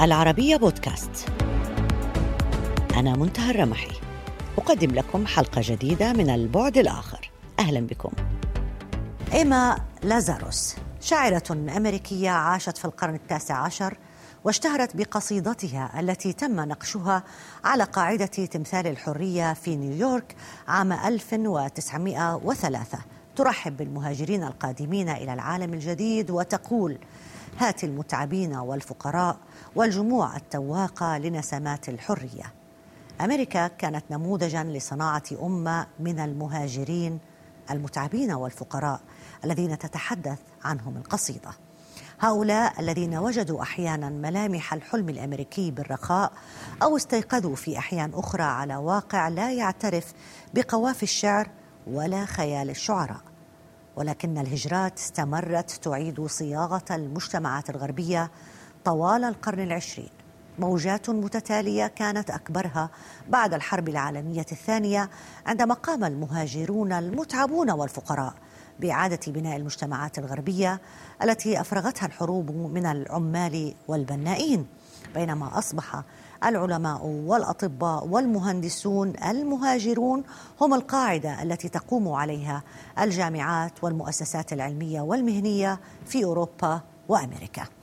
العربية بودكاست. أنا منتهى الرمحي. أقدم لكم حلقة جديدة من البعد الآخر. أهلا بكم. إيما لازاروس شاعرة أمريكية عاشت في القرن التاسع عشر واشتهرت بقصيدتها التي تم نقشها على قاعدة تمثال الحرية في نيويورك عام 1903 ترحب بالمهاجرين القادمين إلى العالم الجديد وتقول هات المتعبين والفقراء والجموع التواقة لنسمات الحرية. أمريكا كانت نموذجا لصناعة أمة من المهاجرين المتعبين والفقراء الذين تتحدث عنهم القصيدة. هؤلاء الذين وجدوا أحيانا ملامح الحلم الأمريكي بالرخاء أو استيقظوا في أحيان أخرى على واقع لا يعترف بقوافي الشعر ولا خيال الشعراء. ولكن الهجرات استمرت تعيد صياغة المجتمعات الغربية طوال القرن العشرين موجات متتالية كانت أكبرها بعد الحرب العالمية الثانية عندما قام المهاجرون المتعبون والفقراء بإعادة بناء المجتمعات الغربية التي أفرغتها الحروب من العمال والبنائين بينما أصبح العلماء والأطباء والمهندسون المهاجرون هم القاعدة التي تقوم عليها الجامعات والمؤسسات العلمية والمهنية في أوروبا وأمريكا.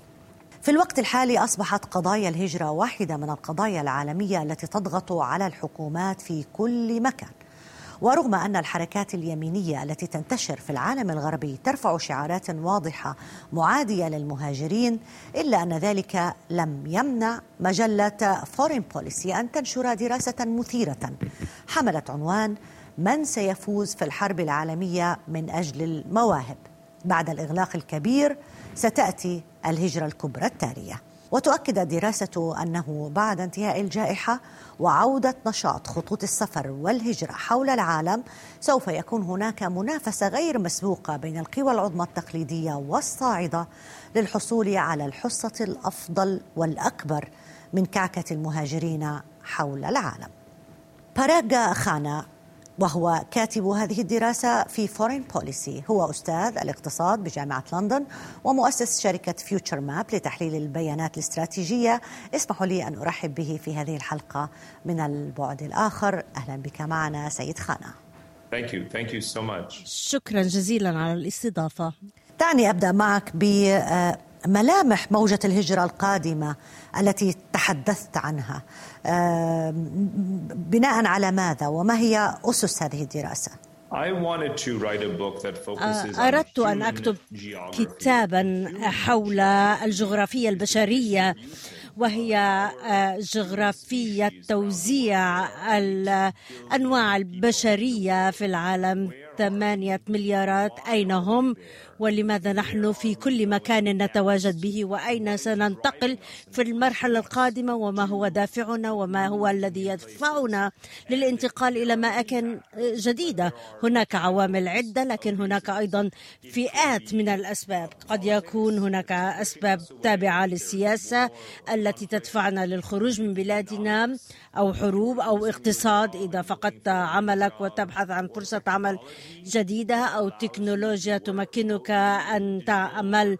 في الوقت الحالي أصبحت قضايا الهجرة واحدة من القضايا العالمية التي تضغط على الحكومات في كل مكان. ورغم أن الحركات اليمينية التي تنتشر في العالم الغربي ترفع شعارات واضحة معادية للمهاجرين إلا أن ذلك لم يمنع مجلة فورين بوليسي أن تنشر دراسة مثيرة حملت عنوان من سيفوز في الحرب العالمية من أجل المواهب بعد الإغلاق الكبير ستأتي الهجرة الكبرى التالية وتؤكد الدراسة أنه بعد انتهاء الجائحة وعودة نشاط خطوط السفر والهجرة حول العالم سوف يكون هناك منافسة غير مسبوقة بين القوى العظمى التقليدية والصاعدة للحصول على الحصة الأفضل والأكبر من كعكة المهاجرين حول العالم. باراغا خانا وهو كاتب هذه الدراسة في فورين بوليسي هو أستاذ الاقتصاد بجامعة لندن ومؤسس شركة فيوتشر ماب لتحليل البيانات الاستراتيجية. اسمحوا لي أن أرحب به في هذه الحلقة. من البعد الآخر أهلا بك معنا سيد خانا. Thank you. Thank you so much. شكرا جزيلا على الاستضافة. دعني أبدأ معك بملامح موجة الهجرة القادمة التي تحدثت عنها. بناء على ماذا؟ وما هي أسس هذه الدراسة؟ أردت أن أكتب كتابا حول الجغرافيا البشرية وهي جغرافية توزيع الأنواع البشرية في العالم. ثمانية مليارات أين هم ولماذا نحن في كل مكان نتواجد به وأين سننتقل في المرحلة القادمة وما هو دافعنا وما هو الذي يدفعنا للانتقال إلى اماكن جديدة؟ هناك عوامل عدة لكن هناك أيضا فئات من الأسباب. قد يكون هناك أسباب تابعة للسياسة التي تدفعنا للخروج من بلادنا أو حروب أو اقتصاد. إذا فقدت عملك وتبحث عن فرصة عمل جديدة أو تكنولوجيا تمكنك أن تعمل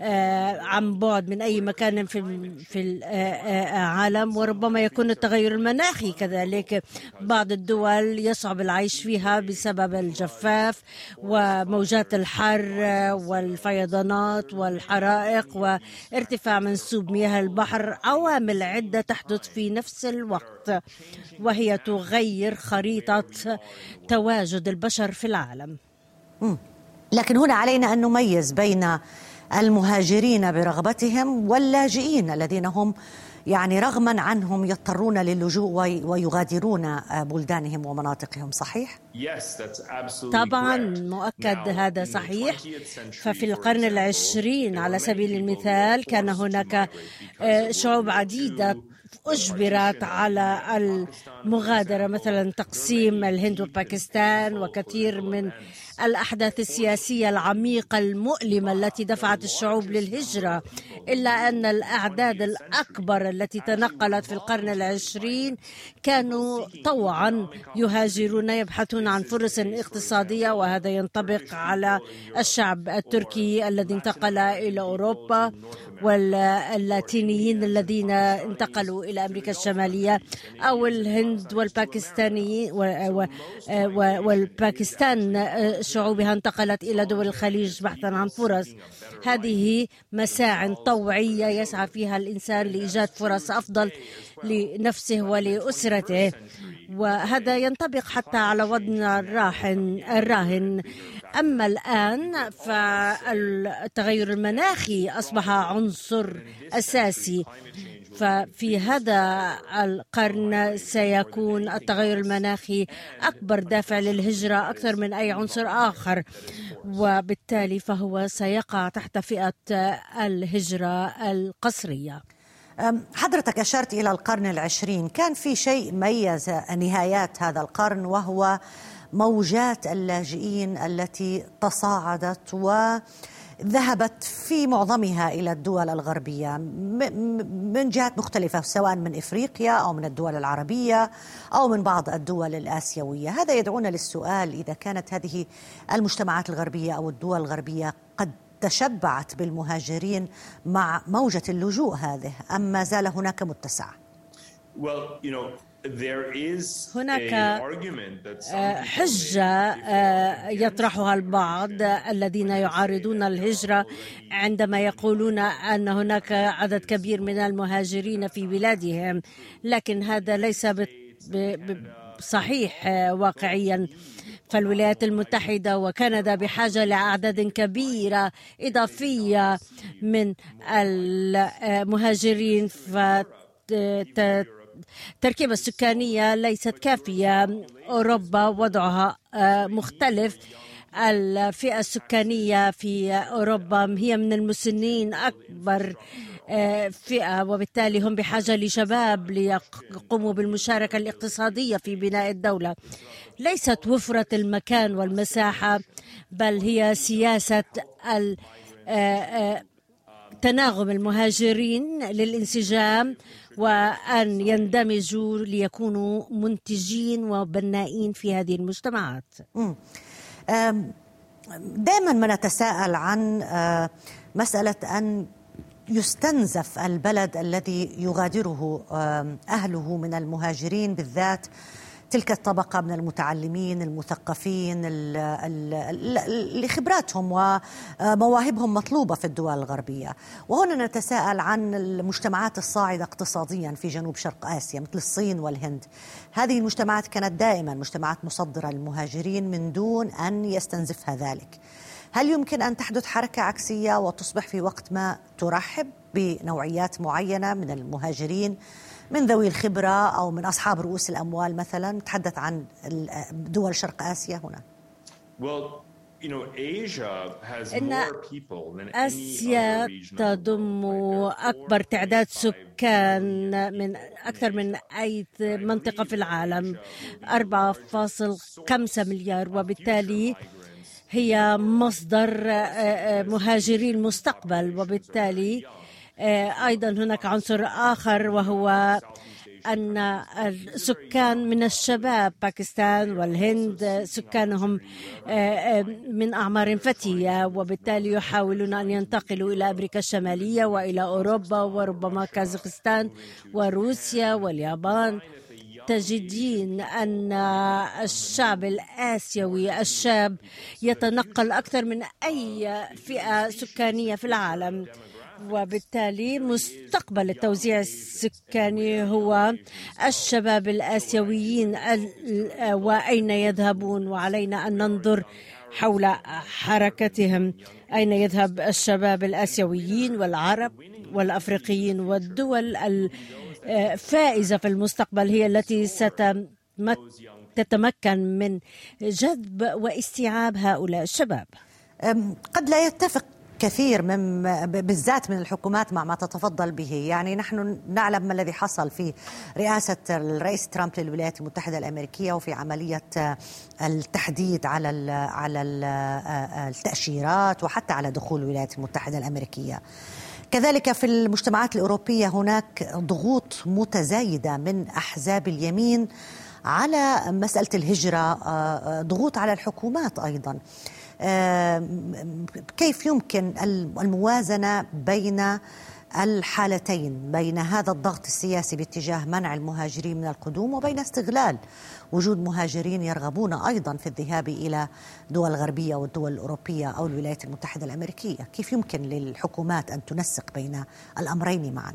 آه، عن بعد من أي مكان في في العالم. وربما يكون التغير المناخي كذلك. بعض الدول يصعب العيش فيها بسبب الجفاف وموجات الحر والفيضانات والحرائق وارتفاع منسوب مياه البحر. عوامل عدة تحدث في نفس الوقت وهي تغير خريطة تواجد البشر في العالم. لكن هنا علينا أن نميز بين المهاجرين برغبتهم واللاجئين الذين هم يعني رغما عنهم يضطرون للجوء ويغادرون بلدانهم ومناطقهم صحيح؟ طبعا مؤكد هذا صحيح. ففي القرن العشرين على سبيل المثال كان هناك آه، شعوب عديدة أجبرت على المغادرة مثلا تقسيم الهند وباكستان وكثير من الأحداث السياسية العميقة المؤلمة التي دفعت الشعوب للهجرة إلا أن الأعداد الأكبر التي تنقلت في القرن العشرين كانوا طوعا يهاجرون يبحثون عن فرص اقتصادية وهذا ينطبق على الشعب التركي الذي انتقل إلى أوروبا واللاتينيين الذين انتقلوا إلى أمريكا الشمالية أو الهند والباكستاني والباكستان شعوبها انتقلت إلى دول الخليج بحثا عن فرص. هذه مساع طوعية يسعى فيها الإنسان لإيجاد فرص أفضل لنفسه ولأسرته. وهذا ينطبق حتى على وضعنا الراهن الراهن. أما الآن فالتغير المناخي أصبح عنصر أساسي. ففي هذا القرن سيكون التغير المناخي أكبر دافع للهجرة أكثر من أي عنصر آخر وبالتالي فهو سيقع تحت فئة الهجرة القسرية حضرتك أشرت إلى القرن العشرين. كان في شيء ميز نهايات هذا القرن وهو موجات اللاجئين التي تصاعدت وذهبت في معظمها إلى الدول الغربية من جهات مختلفة سواء من إفريقيا أو من الدول العربية أو من بعض الدول الآسيوية، هذا يدعونا للسؤال إذا كانت هذه المجتمعات الغربية أو الدول الغربية قد تشبعت بالمهاجرين مع موجة اللجوء هذه أم ما زال هناك متسع؟ well, you know, هناك آه، حجة آه، يطرحها البعض الذين يعارضون الهجرة عندما يقولون أن هناك عدد كبير من المهاجرين في بلادهم. لكن هذا ليس صحيح آه، واقعيا. فالولايات المتحدة وكندا بحاجة لأعداد كبيرة إضافية من المهاجرين التركيبة السكانية ليست كافية. أوروبا وضعها آه، مختلف. الفئة السكانية في أوروبا هي من المسنين أكبر آه، فئة وبالتالي هم بحاجة لشباب ليقوموا بالمشاركة الاقتصادية في بناء الدولة. ليست وفرة المكان والمساحة بل هي سياسة آه، تناغم المهاجرين للانسجام وأن يندمجوا ليكونوا منتجين وبنائين في هذه المجتمعات. دائما ما نتساءل عن آه، مسألة أن يستنزف البلد الذي يغادره أهله من المهاجرين بالذات تلك الطبقة من المتعلمين المثقفين اللي خبراتهم ومواهبهم مطلوبة في الدول الغربية. وهنا نتساءل عن المجتمعات الصاعدة اقتصاديا في جنوب شرق آسيا مثل الصين والهند. هذه المجتمعات كانت دائما مجتمعات مصدرة للمهاجرين من دون أن يستنزفها ذلك. هل يمكن أن تحدث حركة عكسية وتصبح في وقت ما ترحب بنوعيات معينة من المهاجرين من ذوي الخبرة أو من أصحاب رؤوس الأموال مثلا؟ نتحدث عن دول شرق آسيا هنا. إن آسيا تضم أكبر تعداد سكان من أكثر من أي منطقة في العالم. 4.5 مليار وبالتالي هي مصدر آه، آه، مهاجري المستقبل وبالتالي آه، أيضا هناك عنصر آخر وهو أن السكان من الشباب باكستان والهند سكانهم من أعمار فتية وبالتالي يحاولون أن ينتقلوا إلى أمريكا الشمالية وإلى أوروبا وربما كازاخستان وروسيا واليابان. تجدين أن الشعب الآسيوي الشاب يتنقل أكثر من أي فئة سكانية في العالم. وبالتالي مستقبل التوزيع السكاني هو الشباب الآسيويين وأين يذهبون وعلينا أن ننظر حول حركتهم. أين يذهب الشباب الآسيويين والعرب والأفريقيين والدول فائزة في المستقبل هي التي ستتمكن من جذب واستيعاب هؤلاء الشباب؟ قد لا يتفق كثير من بالذات من الحكومات مع ما تتفضل به. يعني نحن نعلم ما الذي حصل في رئاسة الرئيس ترامب للولايات المتحدة الأمريكية وفي عملية التحديد على على التأشيرات وحتى على دخول الولايات المتحدة الأمريكية. كذلك في المجتمعات الأوروبية هناك ضغوط متزايدة من أحزاب اليمين على مسألة الهجرة ضغوط على الحكومات أيضا. كيف يمكن الموازنة بين الحالتين بين هذا الضغط السياسي باتجاه منع المهاجرين من القدوم وبين استغلال وجود مهاجرين يرغبون أيضا في الذهاب إلى دول غربية والدول الأوروبية أو الولايات المتحدة الأمريكية، كيف يمكن للحكومات أن تنسق بين الأمرين معا؟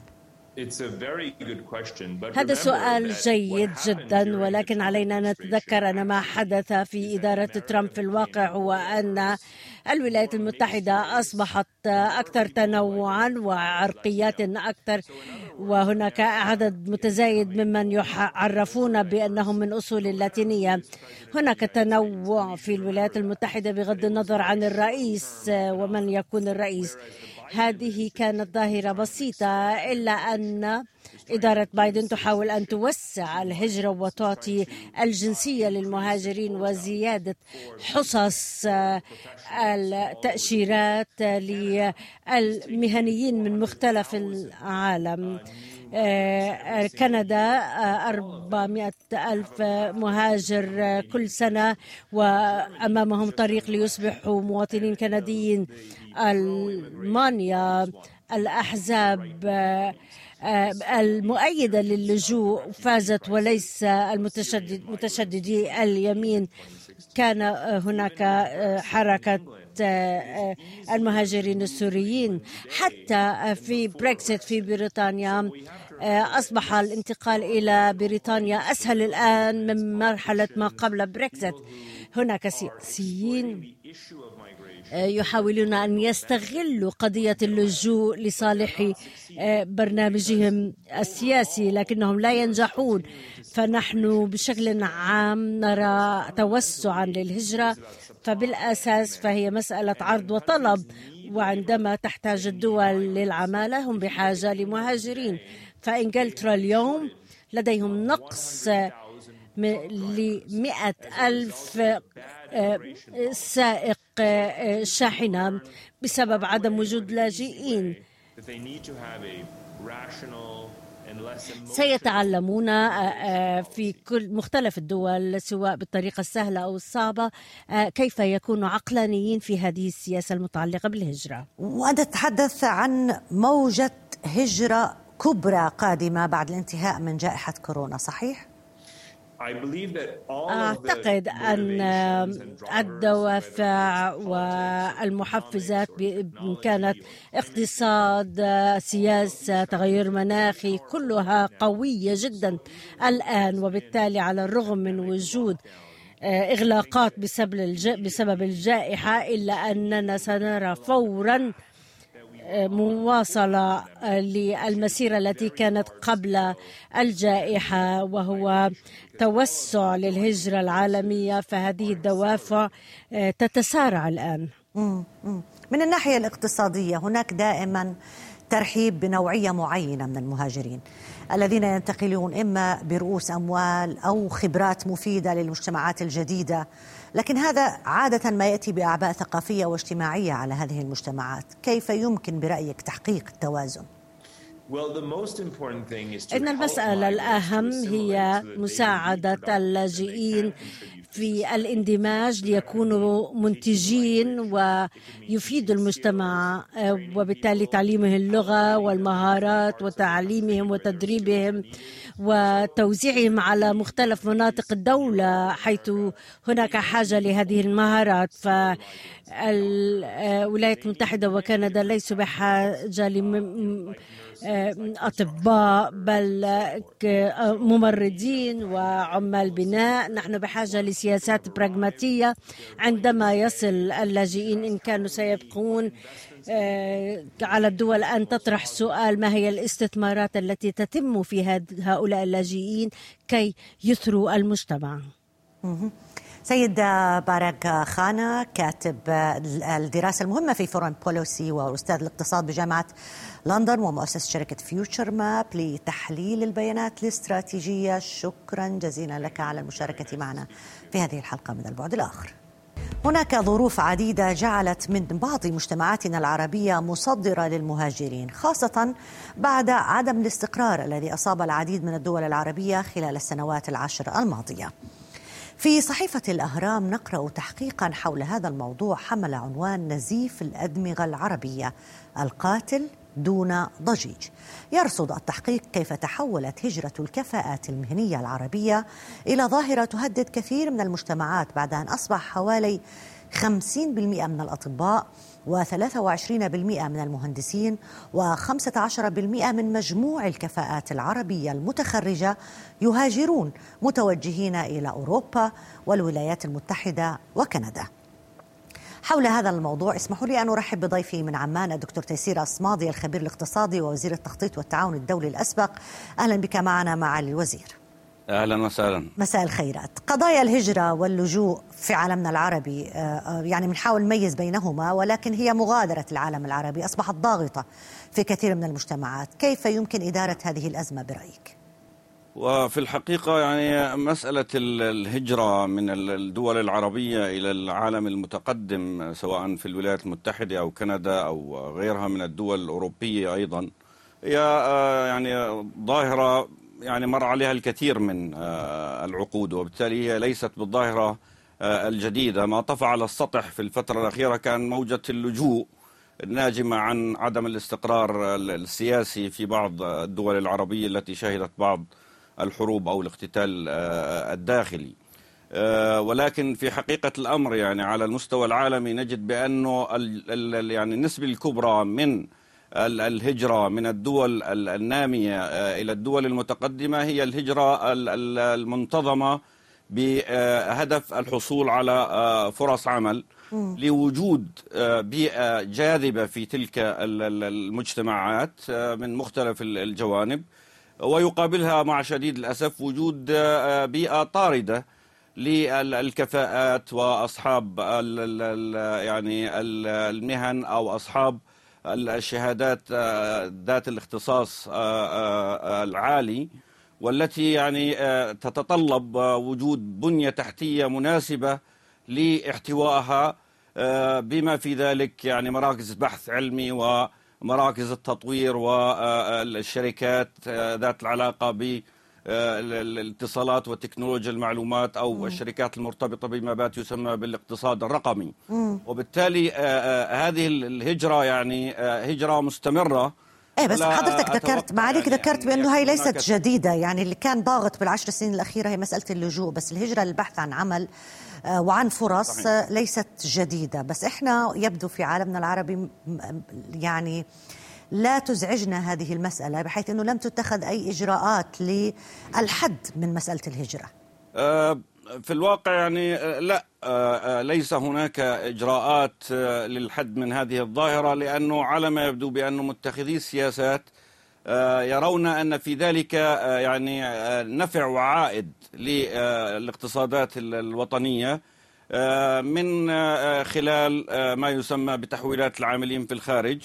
هذا سؤال جيد جدا ولكن علينا ان نتذكر ان ما حدث في اداره ترامب في الواقع هو ان الولايات المتحده اصبحت أكثر تنوعا وعرقيات أكثر وهناك عدد متزايد ممن يعرفون بانهم من اصول اللاتينيه هناك تنوع في الولايات المتحده بغض النظر عن الرئيس ومن يكون الرئيس هذه كانت ظاهرة بسيطة إلا أن إدارة بايدن تحاول أن توسع الهجرة وتعطي الجنسية للمهاجرين وزيادة حصص التأشيرات للمهنيين من مختلف العالم. آه، كندا 400 آه، ألف مهاجر كل سنة وأمامهم طريق ليصبحوا مواطنين كنديين. ألمانيا الأحزاب آه، المؤيدة للجوء فازت وليس المتشدد متشددي اليمين. كان هناك حركة المهاجرين السوريين. حتى في بريكسيت في بريطانيا أصبح الانتقال إلى بريطانيا أسهل الآن من مرحلة ما قبل بريكسيت هناك سياسيين يحاولون أن يستغلوا قضية اللجوء لصالح برنامجهم السياسي لكنهم لا ينجحون. فنحن بشكل عام نرى توسعا للهجرة. فبالأساس فهي مسألة عرض وطلب وعندما تحتاج الدول للعمالة هم بحاجة لمهاجرين. فانجلترا اليوم لديهم نقص لمئة ألف آه، سائق آه، شاحنة بسبب عدم وجود لاجئين سيتعلمون آه، في كل مختلف الدول سواء بالطريقة السهلة أو الصعبة كيف يكونوا عقلانيين في هذه السياسة المتعلقة بالهجرة وأنت تتحدث عن موجة هجرة كبرى قادمة بعد الانتهاء من جائحة كورونا صحيح؟ أعتقد أن الدوافع والمحفزات كانت اقتصاد سياسة تغير مناخي كلها قوية جدا الآن. وبالتالي على الرغم من وجود آه، إغلاقات بسبب الجائحة إلا أننا سنرى فورا مواصلة للمسيرة التي كانت قبل الجائحة وهو توسع للهجرة العالمية فهذه الدوافع آه، تتسارع الآن. من الناحية الاقتصادية هناك دائما ترحيب بنوعية معينة من المهاجرين الذين ينتقلون إما برؤوس أموال أو خبرات مفيدة للمجتمعات الجديدة لكن هذا عادة ما يأتي بأعباء ثقافية واجتماعية على هذه المجتمعات كيف يمكن برأيك تحقيق التوازن؟ إن المسألة الأهم هي مساعدة اللاجئين في الاندماج ليكونوا منتجين ويفيدوا المجتمع وبالتالي تعليمهم اللغة والمهارات وتعليمهم وتدريبهم وتوزيعهم على مختلف مناطق الدولة حيث هناك حاجة لهذه المهارات. فالولايات المتحدة وكندا ليسوا بحاجة أطباء بل ممرضين وعمال بناء. نحن بحاجة لسياسات براغماتية. عندما يصل اللاجئين إن كانوا سيبقون آه، على الدول أن تطرح سؤال ما هي الاستثمارات التي تتم في هؤلاء اللاجئين كي يثروا المجتمع؟ سيد باراغ خانا كاتب الدراسة المهمة في فورن بوليسي وأستاذ الاقتصاد بجامعة لندن ومؤسس شركة فيوتشر ماب لتحليل البيانات الاستراتيجية. شكرا جزيلا لك على المشاركة معنا في هذه الحلقة من البعد الآخر. هناك ظروف عديدة جعلت من بعض مجتمعاتنا العربية مصدرة للمهاجرين خاصة بعد عدم الاستقرار الذي أصاب العديد من الدول العربية خلال السنوات العشر الماضية. في صحيفة الأهرام نقرأ تحقيقا حول هذا الموضوع حمل عنوان نزيف الأدمغة العربية القاتل دون ضجيج. يرصد التحقيق كيف تحولت هجرة الكفاءات المهنية العربية إلى ظاهرة تهدد كثير من المجتمعات بعد أن أصبح حوالي 50% من الأطباء و23% من المهندسين و15% من مجموع الكفاءات العربية المتخرجة يهاجرون متوجهين إلى أوروبا والولايات المتحدة وكندا. حول هذا الموضوع اسمحوا لي أن أرحب بضيفي من عمان الدكتور تيسير أصماضي الخبير الاقتصادي ووزير التخطيط والتعاون الدولي الأسبق. أهلا بك معنا مع الوزير. أهلا وسهلا. مساء الخيرات. قضايا الهجرة واللجوء في عالمنا العربي آه، آه، يعني بنحاول نميز بينهما ولكن هي مغادرة العالم العربي. أصبحت ضاغطة في كثير من المجتمعات. كيف يمكن إدارة هذه الأزمة برأيك؟ وفي الحقيقة يعني مسألة الهجرة من الدول العربية إلى العالم المتقدم سواء في الولايات المتحدة أو كندا أو غيرها من الدول الأوروبية أيضا هي آه، يعني ظاهرة يعني مر عليها الكثير من آه، العقود وبالتالي هي ليست بالظاهرة آه، الجديدة. ما طفى على السطح في الفترة الأخيرة كان موجة اللجوء الناجمة عن عدم الاستقرار السياسي في بعض الدول العربية التي شهدت بعض الحروب أو الاقتتال آه، الداخلي. ولكن في حقيقة الأمر يعني على المستوى العالمي نجد بأنه يعني النسبة الكبرى من الهجرة من الدول النامية آه، إلى الدول المتقدمة هي الهجرة المنتظمة بهدف الحصول على آه، فرص عمل لوجود آه، بيئة جاذبة في تلك المجتمعات من مختلف الجوانب ويقابلها مع شديد الأسف وجود بيئة طاردة للكفاءات وأصحاب يعني المهن أو أصحاب الشهادات آه، ذات الاختصاص آه، آه، العالي والتي يعني تتطلب وجود بنية تحتية مناسبة لاحتوائها بما في ذلك يعني مراكز بحث علمي ومراكز التطوير والشركات ذات العلاقة ب الاتصالات وتكنولوجيا المعلومات أو مم. الشركات المرتبطة بما بات يسمى بالاقتصاد الرقمي مم. وبالتالي آه، آه، هذه الهجرة يعني آه، هجرة مستمرة إيه بس حضرتك ذكرت معاليك يعني ذكرت بأنه هي ليست جديدة يعني اللي كان ضاغط بالعشر سنين الأخيرة هي مسألة اللجوء بس الهجرة للبحث عن عمل وعن فرص صحيح. ليست جديدة بس إحنا يبدو في عالمنا العربي يعني لا تزعجنا هذه المسألة بحيث أنه لم تتخذ أي إجراءات للحد من مسألة الهجرة. آه، في الواقع يعني آه، لا آه، ليس هناك إجراءات للحد من هذه الظاهرة لأنه على ما يبدو بأن متخذي السياسات يرون أن في ذلك يعني نفع وعائد للاقتصادات الوطنية من خلال ما يسمى بتحويلات العاملين في الخارج.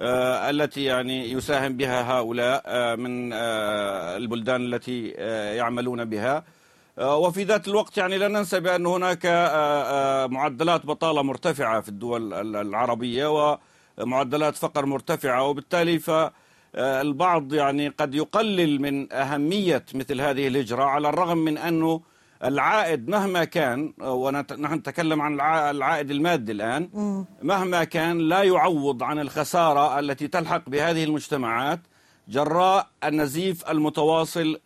التي يعني يساهم بها هؤلاء آه، من آه، البلدان التي يعملون بها. وفي ذات الوقت يعني لا ننسى بأن هناك معدلات بطالة مرتفعة في الدول العربية ومعدلات فقر مرتفعة وبالتالي فالبعض يعني قد يقلل من أهمية مثل هذه الهجرة على الرغم من أنه العائد مهما كان ونحن نتكلم عن العائد المادي الآن مهما كان لا يعوض عن الخسارة التي تلحق بهذه المجتمعات جراء النزيف المتواصل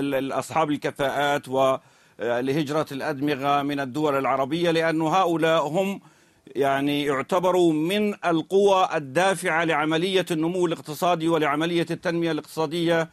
لأصحاب الكفاءات ولهجرة الأدمغة من الدول العربية لأن هؤلاء هم يعني يعتبروا من القوى الدافعة لعملية النمو الاقتصادي ولعملية التنمية الاقتصادية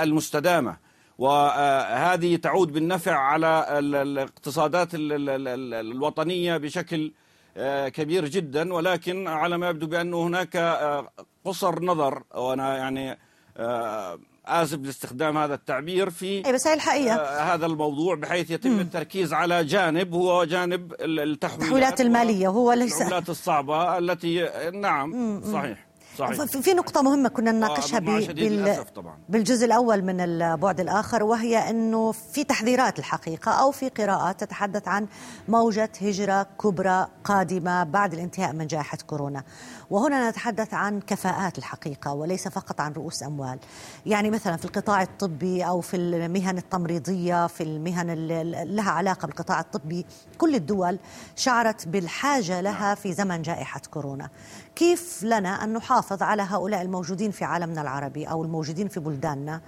المستدامة. وهذه تعود بالنفع على الاقتصادات الوطنية بشكل آه، كبير جدا. ولكن على ما يبدو بأنه هناك آه، قصر نظر. وأنا يعني آه، آسف لاستخدام هذا التعبير في أي بس هي الحقيقة. آه هذا الموضوع بحيث يتم م. التركيز على جانب هو جانب التحويلات التحويلات المالية وهو ليس. العملات الصعبة التي نعم م. صحيح. صحيح. في نقطة مهمة كنا نناقشها بال... بالجزء الأول من البعد الآخر وهي أنه في تحذيرات الحقيقة أو في قراءات تتحدث عن موجة هجرة كبرى قادمة بعد الانتهاء من جائحة كورونا. وهنا نتحدث عن كفاءات الحقيقة وليس فقط عن رؤوس أموال. يعني مثلا في القطاع الطبي أو في المهن التمريضية في المهن اللي لها علاقة بالقطاع الطبي كل الدول شعرت بالحاجة لها في زمن جائحة كورونا. كيف لنا أن نحافظ على هؤلاء الموجودين في عالمنا العربي أو الموجودين في بلداننا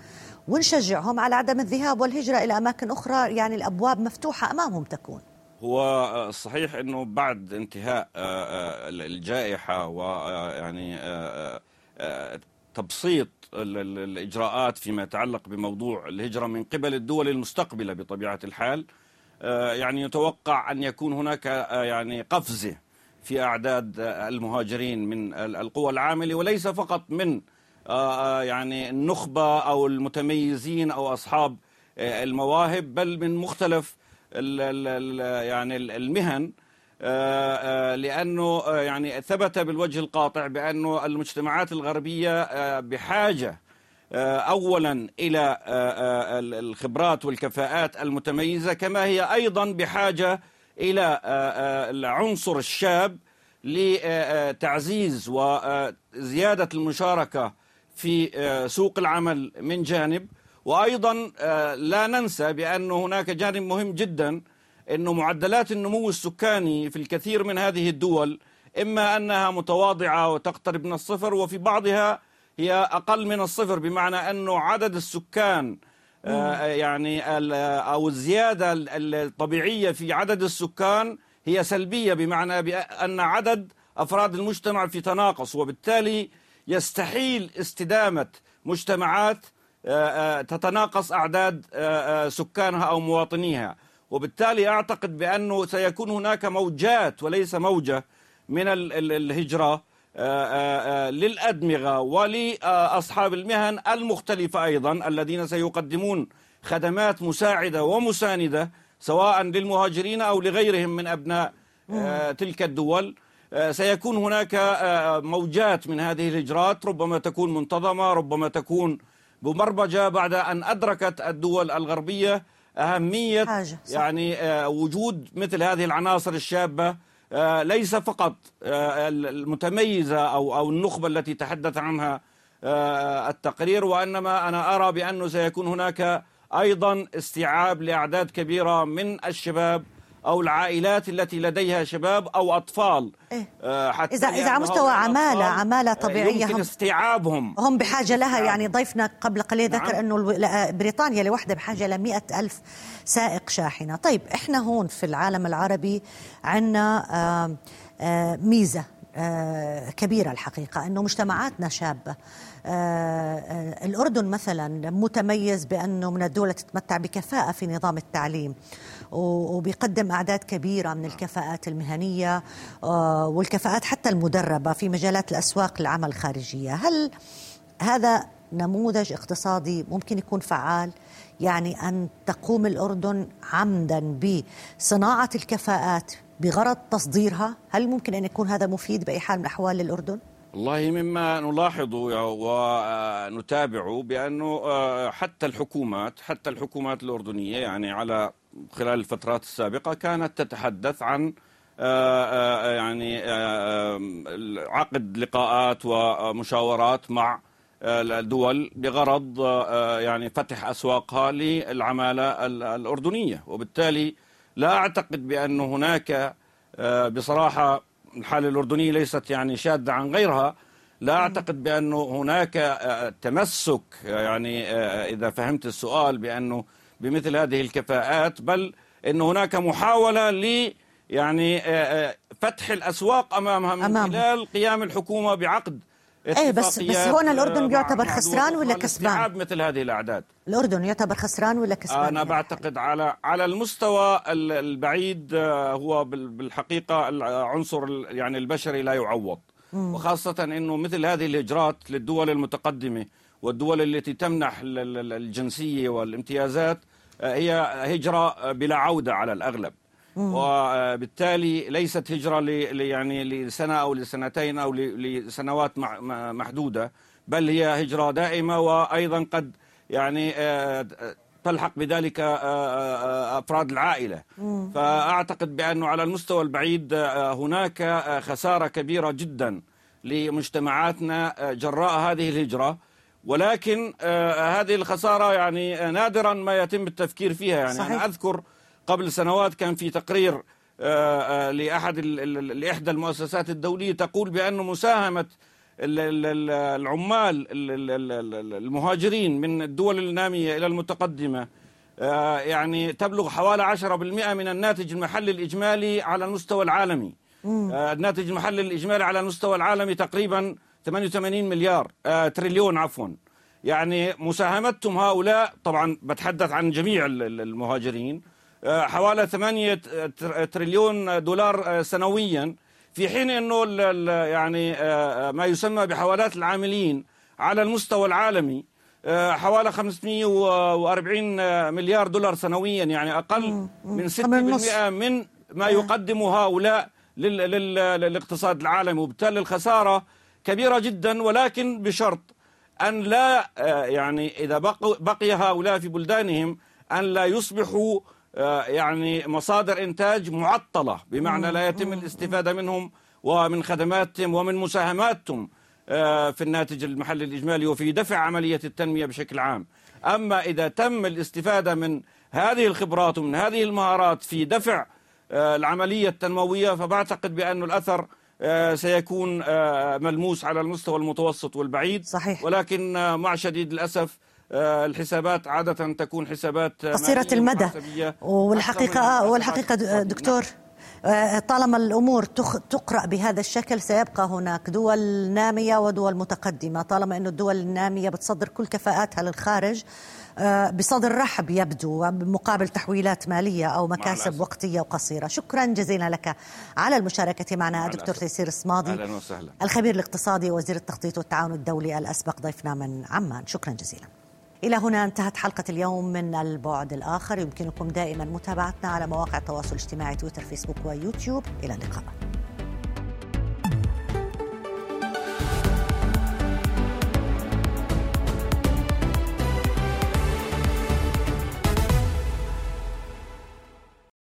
ونشجعهم على عدم الذهاب والهجرة إلى أماكن أخرى؟ يعني الأبواب مفتوحة أمامهم تكون. هو صحيح إنه بعد انتهاء الجائحة ويعني تبسيط الإجراءات فيما يتعلق بموضوع الهجرة من قبل الدول المستقبلة بطبيعة الحال يعني يتوقع أن يكون هناك يعني قفزة في أعداد المهاجرين من القوى العاملة وليس فقط من يعني النخبة أو المتميزين أو أصحاب المواهب بل من مختلف يعني المهن آه، آه، آه، يعني ثبت بالوجه القاطع بأنه المجتمعات الغربية بحاجة اولا إلى الخبرات والكفاءات المتميزة كما هي أيضا بحاجة إلى العنصر الشاب لتعزيز وزيادة المشاركة في سوق العمل من جانب. وأيضا آه، لا ننسى بأن هناك جانب مهم جدا انه معدلات النمو السكاني في الكثير من هذه الدول إما أنها متواضعة وتقترب من الصفر وفي بعضها هي أقل من الصفر بمعنى انه عدد السكان آه، يعني أو الزيادة الطبيعية في عدد السكان هي سلبية بمعنى بأن عدد أفراد المجتمع في تناقص وبالتالي يستحيل استدامة مجتمعات آه، آه، تتناقص أعداد آه، سكانها أو مواطنيها. وبالتالي أعتقد بأنه سيكون هناك موجات وليس موجة من الهجرة للأدمغة ولأصحاب المهن المختلفة أيضا الذين سيقدمون خدمات مساعدة ومساندة سواء للمهاجرين أو لغيرهم من أبناء تلك الدول. سيكون هناك موجات من هذه الهجرات ربما تكون منتظمة ربما تكون بمربجة بعد أن أدركت الدول الغربية أهمية حاجة يعني آه، وجود مثل هذه العناصر الشابة آه، ليس فقط آه، المتميزة أو أو النخبة التي تحدث عنها التقرير وإنما أنا أرى بأنه سيكون هناك أيضا استيعاب لأعداد كبيرة من الشباب أو العائلات التي لديها شباب أو أطفال. إيه؟ آه، حتى اذا إذا على مستوى عماله عمالة طبيعية يمكن هم استيعابهم. هم بحاجة لها يعني ضيفنا قبل قليل ذكر نعم. أنه بريطانيا لوحدها بحاجة ل ألف سائق شاحنة. طيب إحنا هون في العالم العربي عندنا ميزة كبيرة الحقيقة أنه مجتمعاتنا شابة. الأردن مثلا متميز بأنه من الدول تتمتع بكفاءة في نظام التعليم. وبيقدم أعداد كبيرة من الكفاءات المهنية آه، والكفاءات حتى المدربة في مجالات الأسواق العمل الخارجية. هل هذا نموذج اقتصادي ممكن يكون فعال؟ يعني أن تقوم الأردن عمدا بصناعة الكفاءات بغرض تصديرها؟ هل ممكن أن يكون هذا مفيد بأي حال من الأحوال للأردن؟ والله مما نلاحظ ونتابع بأنه آه، حتى الحكومات حتى الحكومات الأردنية يعني على خلال الفترات السابقة كانت تتحدث عن آه، آه، يعني عقد لقاءات ومشاورات مع الدول بغرض يعني فتح أسواقها للعمالة الأردنية. وبالتالي لا أعتقد بأن هناك بصراحة الحالة الأردنية ليست يعني شاذة عن غيرها. لا أعتقد بأنه هناك آه، تمسك يعني آه، إذا فهمت السؤال بأنه بمثل هذه الكفاءات بل أن هناك محاولة ل يعني آه، فتح الأسواق أمامها من أمام. خلال قيام الحكومة بعقد إيه بس بس هون الأردن يعتبر خسران ولا كسبان؟ مثل هذه الأعداد الأردن يعتبر خسران ولا كسبان؟ أنا بعتقد على على المستوى البعيد آه، هو بالحقيقة العنصر يعني البشري لا يعوض وخاصة إنه مثل هذه الهجرات للدول المتقدمة والدول التي تمنح الجنسية والامتيازات هي هجرة بلا عودة على الأغلب. وبالتالي ليست هجرة يعني لسنة أو لسنتين أو لسنوات محدودة بل هي هجرة دائمة وأيضا قد يعني تلحق بذلك أفراد العائلة. فأعتقد بأنه على المستوى البعيد هناك خسارة كبيرة جدا لمجتمعاتنا جراء هذه الهجرة. ولكن هذه الخسارة يعني نادرا ما يتم التفكير فيها. يعني صحيح. أنا أذكر قبل سنوات كان في تقرير لأحد لإحدى المؤسسات الدولية تقول بأن مساهمة العمال المهاجرين من الدول النامية إلى المتقدمة آه، يعني تبلغ حوالي 10% من الناتج المحلي الإجمالي على المستوى العالمي. آه، الناتج المحلي الإجمالي على المستوى العالمي تقريبا 88 مليار آه، تريليون عفوا. يعني مساهمتهم هؤلاء طبعا بتحدث عن جميع المهاجرين حوالي 8 تريليون دولار سنويا. في حين إنه يعني آه، آه، ما يسمى بحوالات العاملين على المستوى العالمي آه، حوالي 540 مليار دولار سنويا يعني أقل من 6% من ما يقدمه هؤلاء للاقتصاد العالمي. وبالتالي الخسارة كبيرة جدا ولكن بشرط أن لا يعني إذا بقي هؤلاء في بلدانهم أن لا يصبحوا آه، يعني مصادر إنتاج معطلة بمعنى لا يتم الاستفادة منهم ومن خدماتهم ومن مساهماتهم آه، في الناتج المحلي الإجمالي وفي دفع عملية التنمية بشكل عام. أما إذا تم الاستفادة من هذه الخبرات ومن هذه المهارات في دفع آه، العملية التنموية فبعتقد بأن الأثر سيكون ملموس على المستوى المتوسط والبعيد. صحيح. ولكن مع شديد الأسف آه، الحسابات عادة تكون حسابات قصيرة المدى. والحقيقة والحقيقة دكتور. آه، طالما الأمور تقرأ بهذا الشكل سيبقى هناك دول نامية ودول متقدمة. طالما إنه الدول النامية بتصدر كل كفاءاتها للخارج آه، بصدر رحب يبدو مقابل تحويلات مالية أو مكاسب وقتية وقصيرة. شكرا جزيلا لك على المشاركة معنا. الدكتور تيسير الصمادي أهلا وسهلا. الخبير الاقتصادي وزير التخطيط والتعاون الدولي الأسبق ضيفنا من عمان. شكرا جزيلا. إلى هنا انتهت حلقة اليوم من البعد الآخر. يمكنكم دائما متابعتنا على مواقع التواصل الاجتماعي تويتر فيسبوك ويوتيوب. إلى اللقاء.